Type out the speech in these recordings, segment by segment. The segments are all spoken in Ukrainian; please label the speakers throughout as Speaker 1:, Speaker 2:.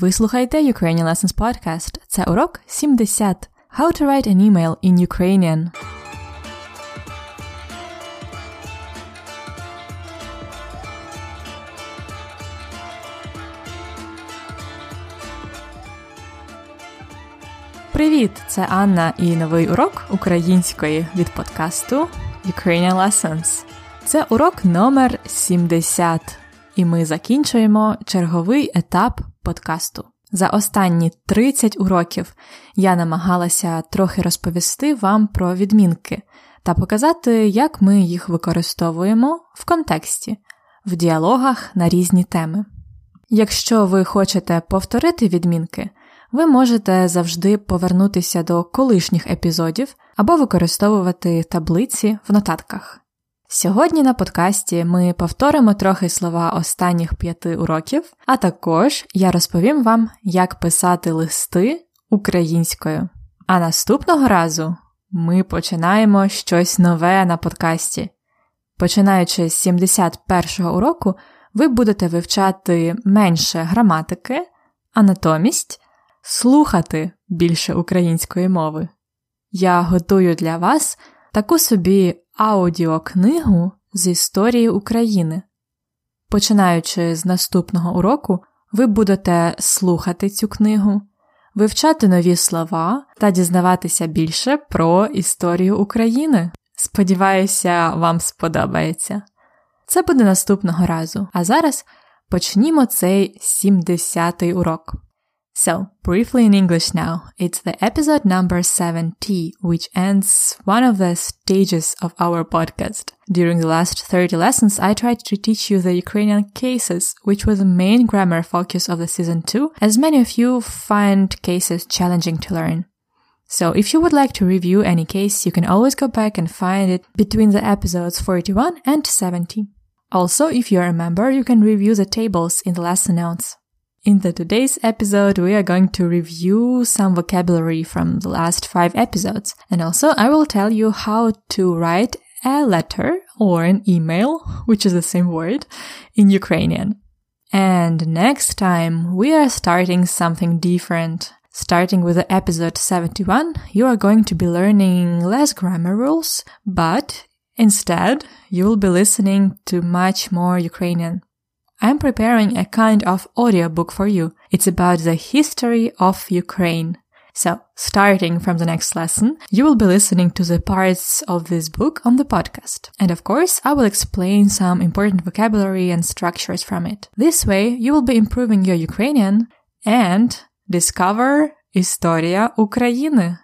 Speaker 1: Ви слухаєте Ukrainian Lessons Podcast. Це урок 70. How to write an email in Ukrainian. Привіт! Це Анна і новий урок української від подкасту Ukrainian Lessons. Це урок номер 70, і ми закінчуємо черговий етап подкасту. За останні 30 уроків я намагалася трохи розповісти вам про відмінки та показати, як ми їх використовуємо в контексті, в діалогах на різні теми. Якщо ви хочете повторити відмінки, ви можете завжди повернутися до колишніх епізодів або використовувати таблиці в нотатках. Сьогодні на подкасті ми повторимо трохи слова останніх п'яти уроків, а також я розповім вам, як писати листи українською. А наступного разу ми починаємо щось нове на подкасті. Починаючи з 71-го уроку, ви будете вивчати менше граматики, а натомість слухати більше української мови. Я готую для вас таку собі аудіокнигу з історії України. Починаючи з наступного уроку, ви будете слухати цю книгу, вивчати нові слова та дізнаватися більше про історію України. Сподіваюся, вам сподобається. Це буде наступного разу. А зараз почнімо цей 70-й урок. So, briefly in English now, it's the episode number 70, which ends one of the stages of our podcast. During the last 30 lessons, I tried to teach you the Ukrainian cases, which was the main grammar focus of the season 2, as many of you find cases challenging to learn. So if you would like to review any case, you can always go back and find it between the episodes 41 and 70. Also, if you're a member, you can review the tables in the lesson notes. In the today's episode, we are going to review some vocabulary from the last five episodes. And also I will tell you how to write a letter or an email, which is the same word, in Ukrainian. And next time we are starting something different. Starting with the episode 71, you are going to be learning less grammar rules, but instead you will be listening to much more Ukrainian. I'm preparing a kind of audiobook for you. It's about the history of Ukraine. So, starting from the next lesson, you will be listening to the parts of this book on the podcast. And of course, I will explain some important vocabulary and structures from it. This way, you will be improving your Ukrainian and discover Historia Ukrainy.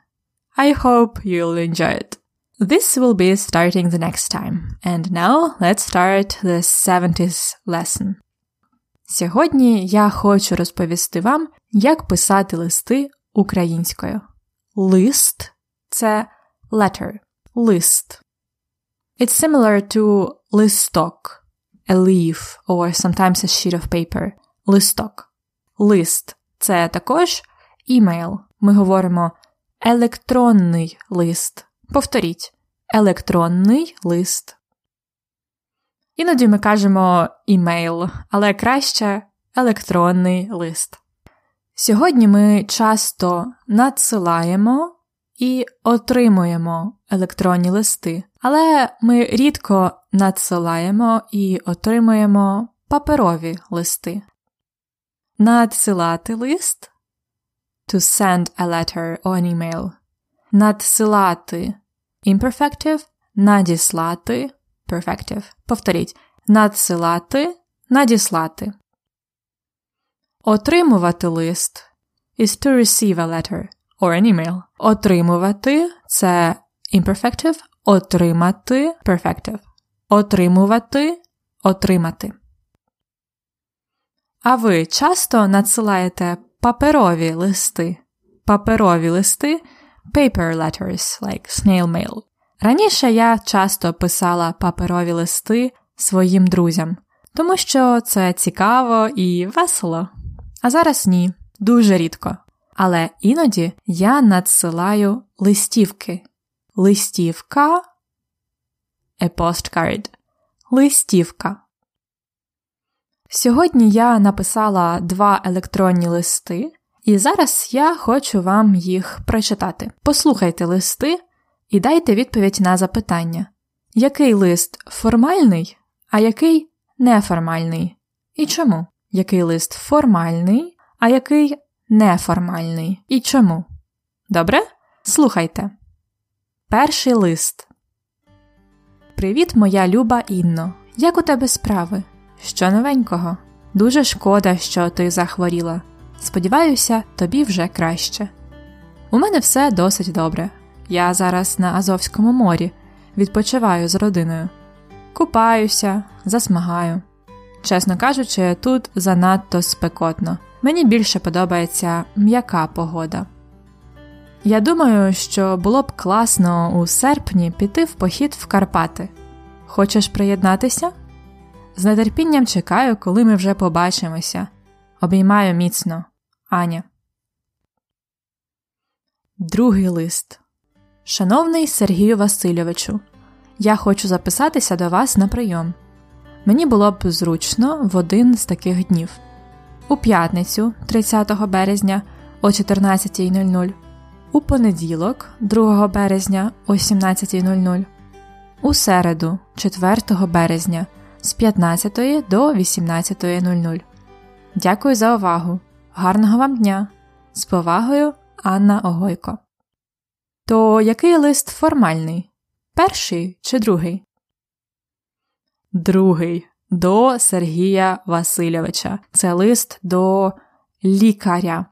Speaker 1: I hope you'll enjoy it. This will be starting the next time. And now let's start the 70th lesson. Сьогодні я хочу розповісти вам, як писати листи українською. Лист це letter, лист. It's similar to листок, a leaf or sometimes a sheet of paper. Листок. Лист це також email. Ми говоримо електронний лист. Повторіть, електронний лист. Іноді ми кажемо імейл, але краще електронний лист. Сьогодні ми часто надсилаємо і отримуємо електронні листи, але ми рідко надсилаємо і отримуємо паперові листи. Надсилати лист to send a letter or an email. Надсилати imperfective, надіслати perfective. Повторіть. Надсилати, надіслати. Отримувати лист is to receive a letter or an email. Отримувати це imperfective, отримати perfective. Отримувати, отримати. А ви часто надсилаєте паперові листи? Паперові листи paper letters, like snail mail. Раніше я часто писала паперові листи своїм друзям, тому що це цікаво і весело. А зараз ні, дуже рідко. Але іноді я надсилаю листівки. Листівка a postcard. Листівка. Сьогодні я написала два електронні листи, і зараз я хочу вам їх прочитати. Послухайте листи і дайте відповідь на запитання, який лист формальний, а який неформальний? І чому? Який лист формальний, а який неформальний? І чому? Добре? Слухайте. Перший лист. Привіт, моя люба Інно. Як у тебе справи? Що новенького? Дуже шкода, що ти захворіла. Сподіваюся, тобі вже краще. У мене все досить добре. Я зараз на Азовському морі, відпочиваю з родиною. Купаюся, засмагаю. Чесно кажучи, тут занадто спекотно. Мені більше подобається м'яка погода. Я думаю, що було б класно у серпні піти в похід в Карпати. Хочеш приєднатися? З нетерпінням чекаю, коли ми вже побачимося. Обіймаю міцно, Аня. Другий лист. Шановний Сергію Васильовичу, я хочу записатися до вас на прийом. Мені було б зручно в один з таких днів. У п'ятницю, 30 березня о 14.00, у понеділок, 2 березня о 17.00, у середу, 4 березня з 15 до 18.00. Дякую за увагу. Гарного вам дня! З повагою, Анна Огойко. То який лист формальний? Перший чи другий? Другий до Сергія Васильовича. Це лист до лікаря.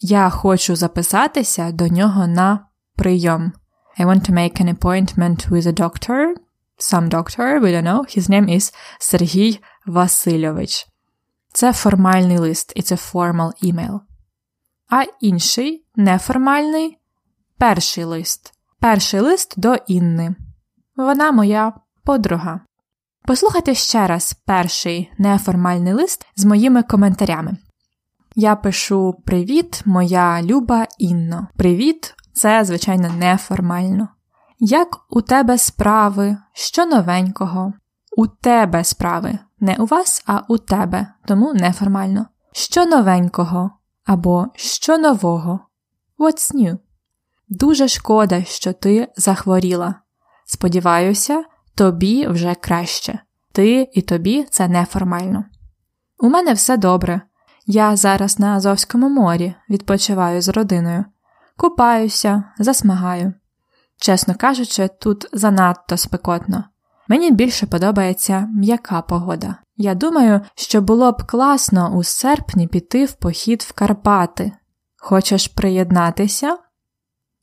Speaker 1: Я хочу записатися до нього на прийом. I want to make an appointment with a doctor. Some doctor, we don't know. His name is Сергій Васильович. Це формальний лист, it's a formal email. А інший неформальний перший лист. Перший лист до Інни. Вона моя подруга. Послухайте ще раз перший неформальний лист з моїми коментарями. Я пишу Привіт, моя люба Інно. Привіт, це, звичайно, неформально. Як у тебе справи? Що новенького? У тебе справи. Не у вас, а у тебе, тому неформально. Що новенького? Або що нового? What's new? Дуже шкода, що ти захворіла. Сподіваюся, тобі вже краще. Ти і тобі це неформально. У мене все добре. Я зараз на Азовському морі відпочиваю з родиною, купаюся, засмагаю. Чесно кажучи, тут занадто спекотно. Мені більше подобається м'яка погода. Я думаю, що було б класно у серпні піти в похід в Карпати. Хочеш приєднатися?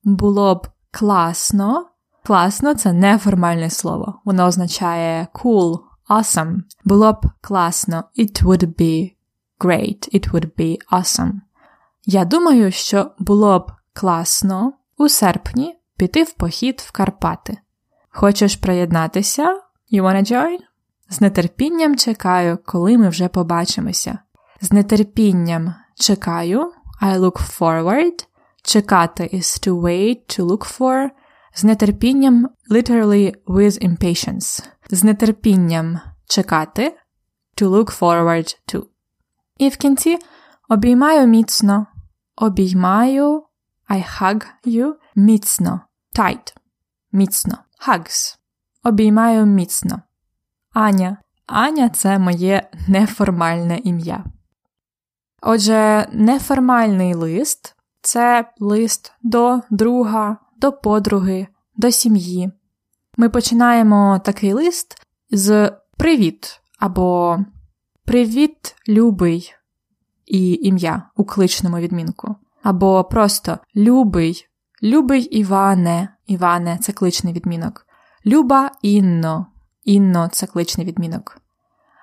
Speaker 1: Було б класно. Класно це неформальне слово. Воно означає cool, awesome. Було б класно. It would be great. It would be awesome. Я думаю, що було б класно у серпні піти в похід в Карпати. Хочеш приєднатися? You wanna join? З нетерпінням чекаю, коли ми вже побачимося. З нетерпінням чекаю. I look forward. Чекати is to wait, to look for. З нетерпінням literally with impatience. З нетерпінням чекати to look forward to. І в кінці обіймаю міцно. Обіймаю I hug you міцно. Tight. Міцно. Hugs. Обіймаю міцно. Аня. Аня це моє неформальне ім'я. Отже, неформальний лист це лист до друга, до подруги, до сім'ї. Ми починаємо такий лист з Привіт або Привіт, любий і ім'я у кличному відмінку. Або просто Любий, Любий Іване, Іване це кличний відмінок. Люба Інно, Інно це кличний відмінок.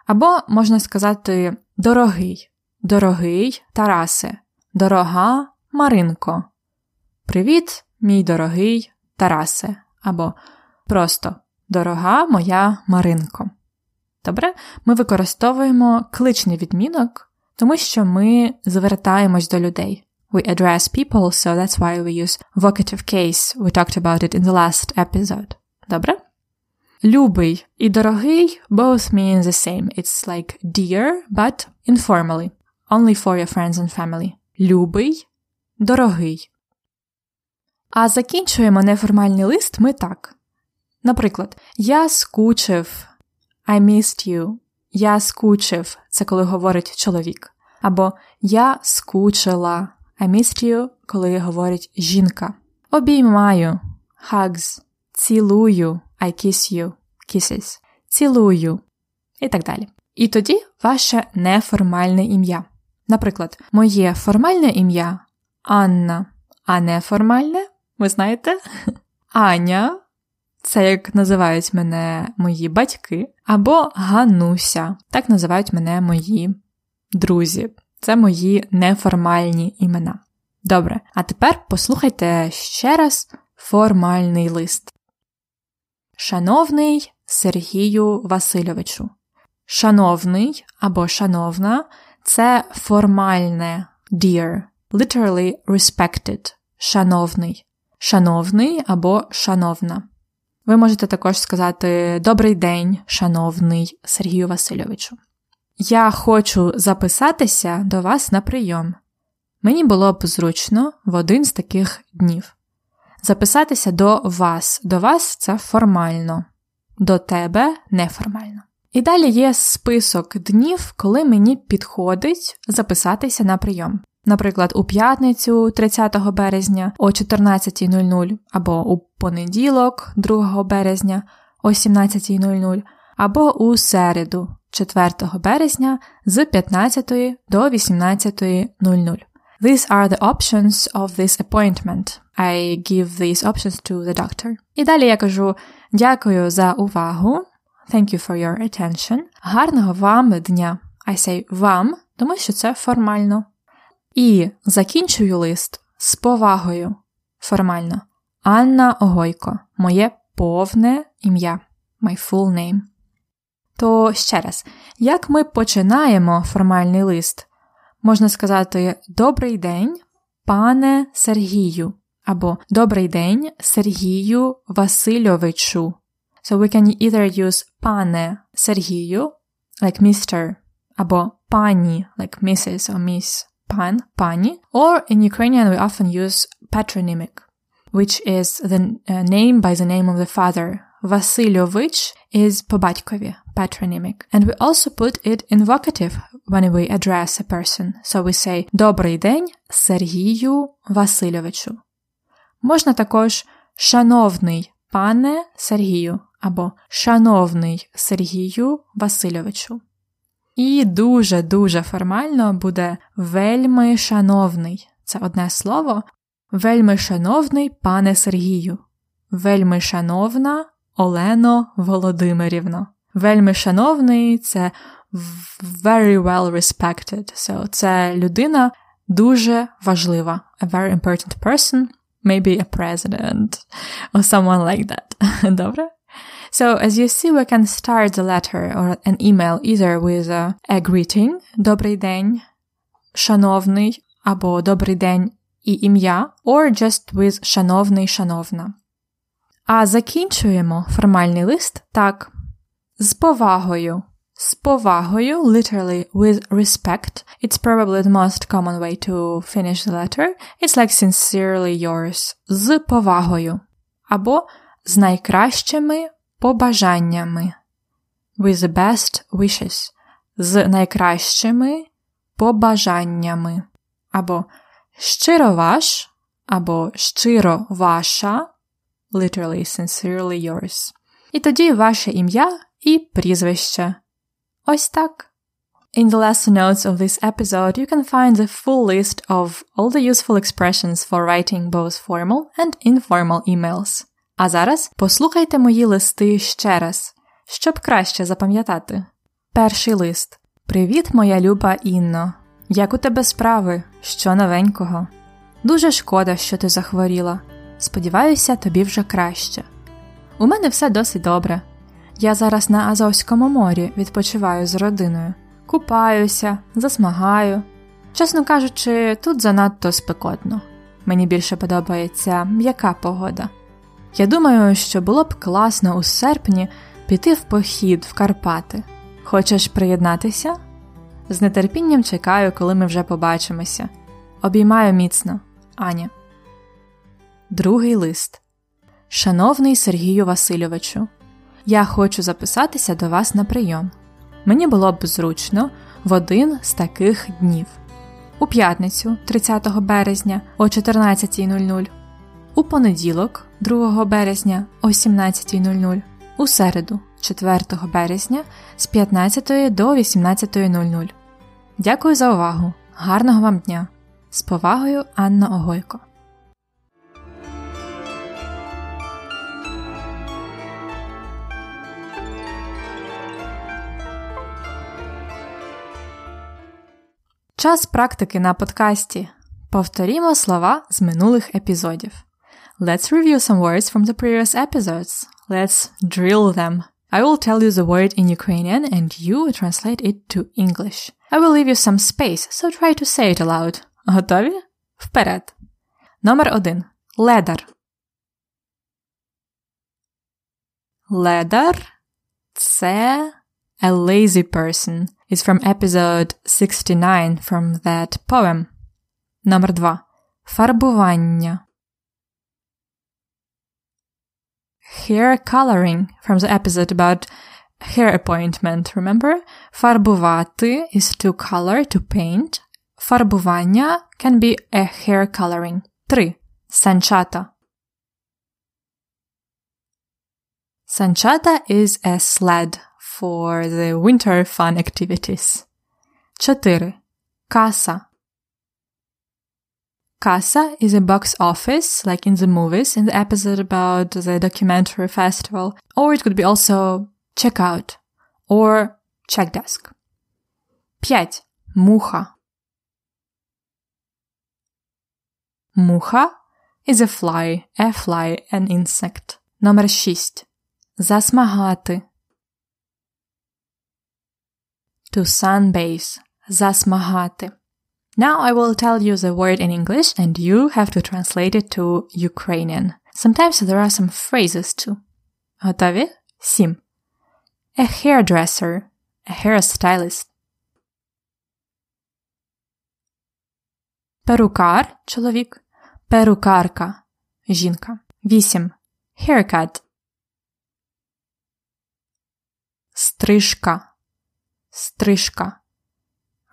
Speaker 1: Або можна сказати дорогий, дорогий Тарасе, дорога Маринко. Привіт, мій дорогий Тарасе. Або просто дорога моя Маринко. Добре, ми використовуємо кличний відмінок, тому що ми звертаємось до людей. We address people, so that's why we use vocative case. We talked about it in the last episode. Добре? Любий і дорогий both mean the same. It's like dear, but informally. Only for your friends and family. Любий, дорогий. А закінчуємо неформальний лист ми так. Наприклад, я скучив. I missed you. Я скучив. Це коли говорить чоловік. Або Я скучила. I missed you, коли говорить жінка. Обіймаю. Hugs. Цілую. I kiss you. Kisses. Цілую. І так далі. І тоді ваше неформальне ім'я. Наприклад, моє формальне ім'я Анна, а неформальне, ви знаєте? Аня. Це як називають мене мої батьки, або Гануся, так називають мене мої друзі. Це мої неформальні імена. Добре, а тепер послухайте ще раз формальний лист. Шановний Сергію Васильовичу. Шановний або шановна це формальне dear, literally respected, шановний, шановний або шановна. Ви можете також сказати Добрий день, шановний Сергію Васильовичу. Я хочу записатися до вас на прийом. Мені було б зручно в один з таких днів. Записатися до вас. До вас це формально, до тебе неформально. І далі є список днів, коли мені підходить записатися на прийом. Наприклад, у п'ятницю 30 березня о 14.00, або у понеділок, 2 березня о 17.00, або у середу 4 березня з 15 до 18.00. These are the options of this appointment. I give these options to the doctor. І далі я кажу дякую за увагу. Thank you for your attention. Гарного вам дня. I say вам, тому що це формально. І закінчую лист з повагою. Формально. Анна Огойко. Моє повне ім'я. My full name. То ще раз, як ми починаємо формальний лист? Можна сказати Добрий день, пане Сергію. Або Добрий день Сергію Васильовичу. So we can either use пане Сергію, like Mr, або пані, like Mrs or Miss, пан, пані, or in Ukrainian we often use patronymic, which is the uh, name by the name of the father. Васильович is по батькові, patronymic. And we also put it in vocative when we address a person. So we say Добрий день Сергію Васильовичу. Можна також шановний пане Сергію або Шановний Сергію Васильовичу. І дуже-дуже формально буде вельми шановний. Це одне слово. Вельми шановний пане Сергію. Вельми шановна Олено Володимирівно. Вельми шановний це very well respected. So це людина дуже важлива. A very important person. Maybe a president or someone like that. Добре? So as you see, we can start the letter or an email either with a, a greeting, добрий день, шановний, або добрий день і ім'я, or just with шановний, шановна. А закінчуємо формальний лист так. З повагою. З повагою, literally with respect. It's probably the most common way to finish the letter. It's like sincerely yours. З повагою. Або з найкращими побажаннями. With the best wishes. З найкращими побажаннями. Або щиро ваш, або щиро ваша. Literally, sincerely yours. І тоді ваше ім'я і прізвище. Ось так. In the lesson notes of this episode, you can find the full list of all the useful expressions for writing both formal and informal emails. А зараз послухайте мої листи ще раз, щоб краще запам'ятати. Перший лист. Привіт, моя люба Інно. Як у тебе справи? Що новенького? Дуже шкода, що ти захворіла. Сподіваюся, тобі вже краще. У мене все досить добре. Я зараз на Азовському морі відпочиваю з родиною, купаюся, засмагаю. Чесно кажучи, тут занадто спекотно. Мені більше подобається м'яка погода. Я думаю, що було б класно у серпні піти в похід в Карпати. Хочеш приєднатися? З нетерпінням чекаю, коли ми вже побачимося. Обіймаю міцно, Аня. Другий лист. Шановний Сергію Васильовичу, я хочу записатися до вас на прийом. Мені було б зручно в один з таких днів: у п'ятницю, 30 березня о 14.00, у понеділок, 2 березня о 17.00, у середу, 4 березня з 15 до 18.00. Дякую за увагу! Гарного вам дня! З повагою, Анна Огойко. Час практики на подкасті. Повторімо слова з минулих епізодів. Let's review some words from the previous episodes. Let's drill them. I will tell you the word in Ukrainian and you translate it to English. I will leave you some space, so try to say it aloud. Готові? Вперед. Номер один. Ледар. Ледар – це a lazy person. It's from episode 69 from that poem. Номер два. Фарбування. Hair coloring from the episode about hair appointment, remember? Фарбувати is to color, to paint. Фарбування can be a hair coloring. 3. Санчата. Санчата is a sled for the winter fun activities. 4. Casa. Casa is a box office, like in the movies, in the episode about the documentary festival, or it could be also checkout or check desk. 5. Муха. Муха is a fly, a fly, an insect. Номер 6. Засмагати. To sunbathe. Засмагати. Now I will tell you the word in English and you have to translate it to Ukrainian. Sometimes there are some phrases too. Готові? 7. A hairdresser. A hairstylist. Перукар – чоловік. Перукарка – жінка. 8. Haircut. Стрижка. Стрижка.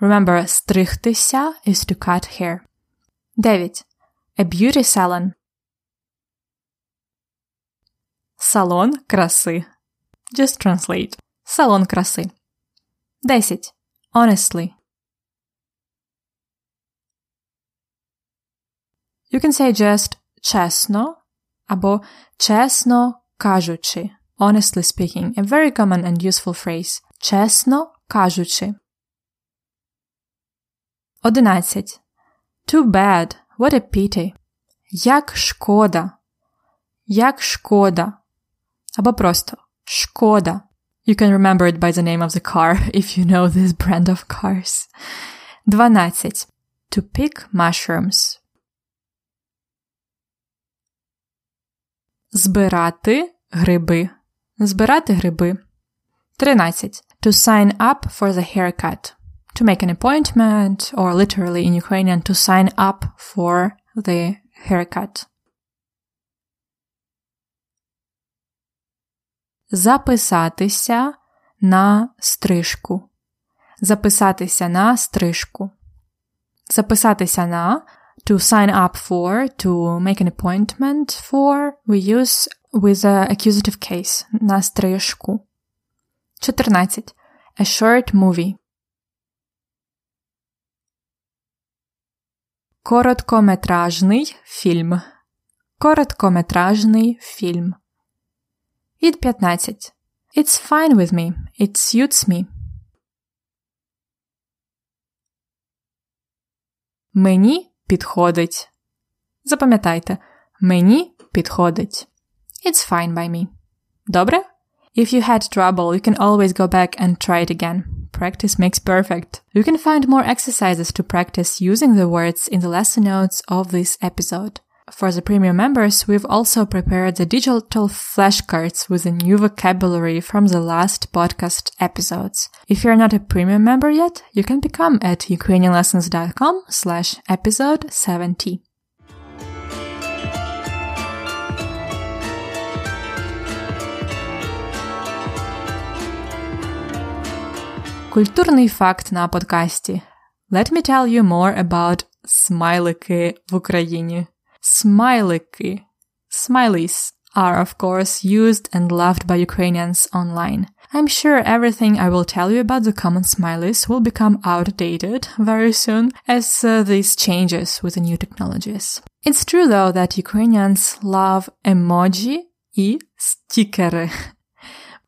Speaker 1: Remember, стригтися is to cut hair. 9. A beauty salon. Салон краси. Just translate. Салон краси. 10. Honestly. You can say just чесно або чесно кажучи. Honestly speaking, a very common and useful phrase. Чесно кажучи. 11. Too bad. What a pity. Як шкода. Як шкода. Або просто шкода. You can remember it by the name of the car if you know this brand of cars. 12. To pick mushrooms. Збирати гриби. Збирати гриби. 13. To sign up for the haircut. To make an appointment, or literally in Ukrainian, to sign up for the haircut. Записатися на стрижку. Записатися на стрижку. Записатися на to sign up for, to make an appointment for, we use with the accusative case на стрижку. 14. A short movie. Короткометражний фільм. Короткометражний фільм. Від 15. It's fine with me. It suits me. Мені підходить. Запам'ятайте, мені підходить. It's fine by me. Добре? If you had trouble, you can always go back and try it again. Practice makes perfect. You can find more exercises to practice using the words in the lesson notes of this episode. For the premium members, we've also prepared the digital flashcards with a new vocabulary from the last podcast episodes. If you're not a premium member yet, you can become at ukrainianlessons.com slash episode 70. Культурний факт на подкасті. Let me tell you more about смайлики в Україні. Смайлики. Smileys are of course used and loved by Ukrainians online. I'm sure everything I will tell you about the common smileys will become outdated very soon as uh, this changes with the new technologies. It's true though that Ukrainians love emoji и стикеры.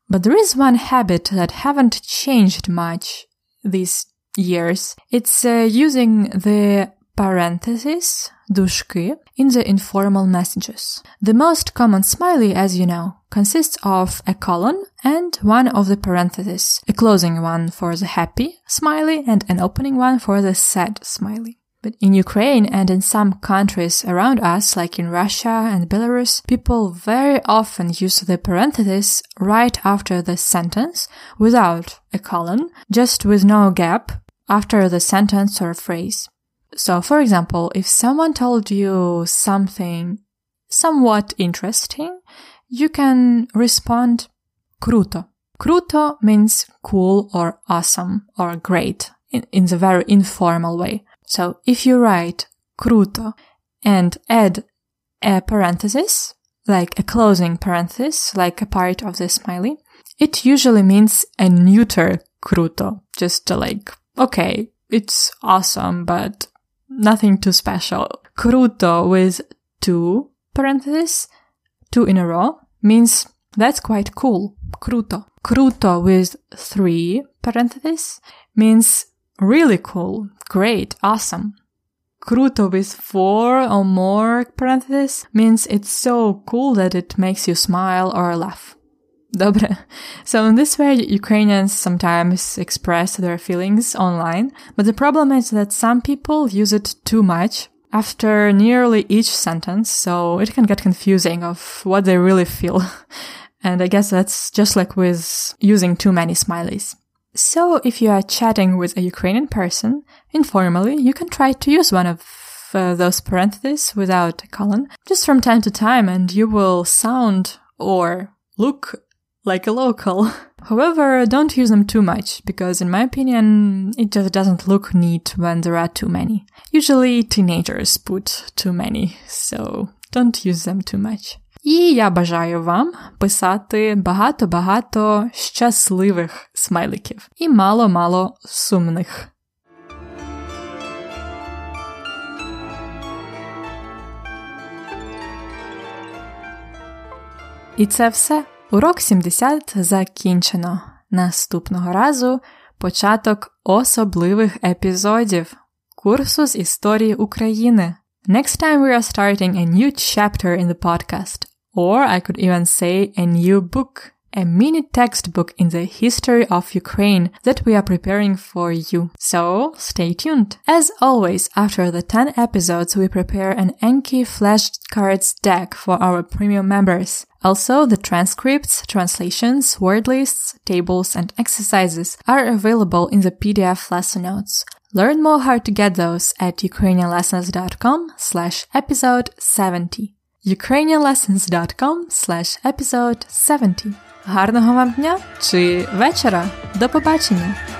Speaker 1: But there is one habit that haven't changed much these years. It's uh, using the parentheses, dushki, in the informal messages. The most common smiley, as you know, consists of a colon and one of the parentheses, a closing one for the happy smiley and an opening one for the sad smiley. But in Ukraine and in some countries around us, like in Russia and Belarus, people very often use the parenthesis right after the sentence without a colon, just with no gap after the sentence or phrase. So, for example, if someone told you something somewhat interesting, you can respond kruto. Kruto means cool or awesome or great in, in the very informal way. So if you write kruto and add a parenthesis, like a closing parenthesis, like a part of the smiley, it usually means a neuter kruto, just like, okay, it's awesome, but nothing too special. Kruto with two parentheses, two in a row, means that's quite cool. Kruto. Kruto with three parentheses means really cool, great, awesome. Kruto with four or more parentheses means it's so cool that it makes you smile or laugh. Dobre. So in this way, Ukrainians sometimes express their feelings online, but the problem is that some people use it too much after nearly each sentence, so it can get confusing of what they really feel. and I guess that's just like with using too many smileys. So if you are chatting with a Ukrainian person informally, you can try to use one of uh, those parentheses without a colon just from time to time and you will sound or look like a local. However, don't use them too much, because in my opinion, it just doesn't look neat when there are too many. Usually teenagers put too many, so don't use them too much. І я бажаю вам писати багато-багато щасливих смайликів і мало-мало сумних. І це все. Урок 70 закінчено. Наступного разу початок особливих епізодів курсу з історії України. Next time we are starting a new chapter in the podcast, or I could even say a new book a mini textbook in the history of Ukraine that we are preparing for you. So stay tuned. As always, after the 10 episodes, we prepare an Enki flashcards deck for our premium members. Also, the transcripts, translations, word lists, tables, and exercises are available in the PDF lesson notes. Learn more how to get those at ukrainianlessons.com slash episode 70. ukrainianlessons.com slash episode 70. Гарного вам дня чи вечора. До побачення!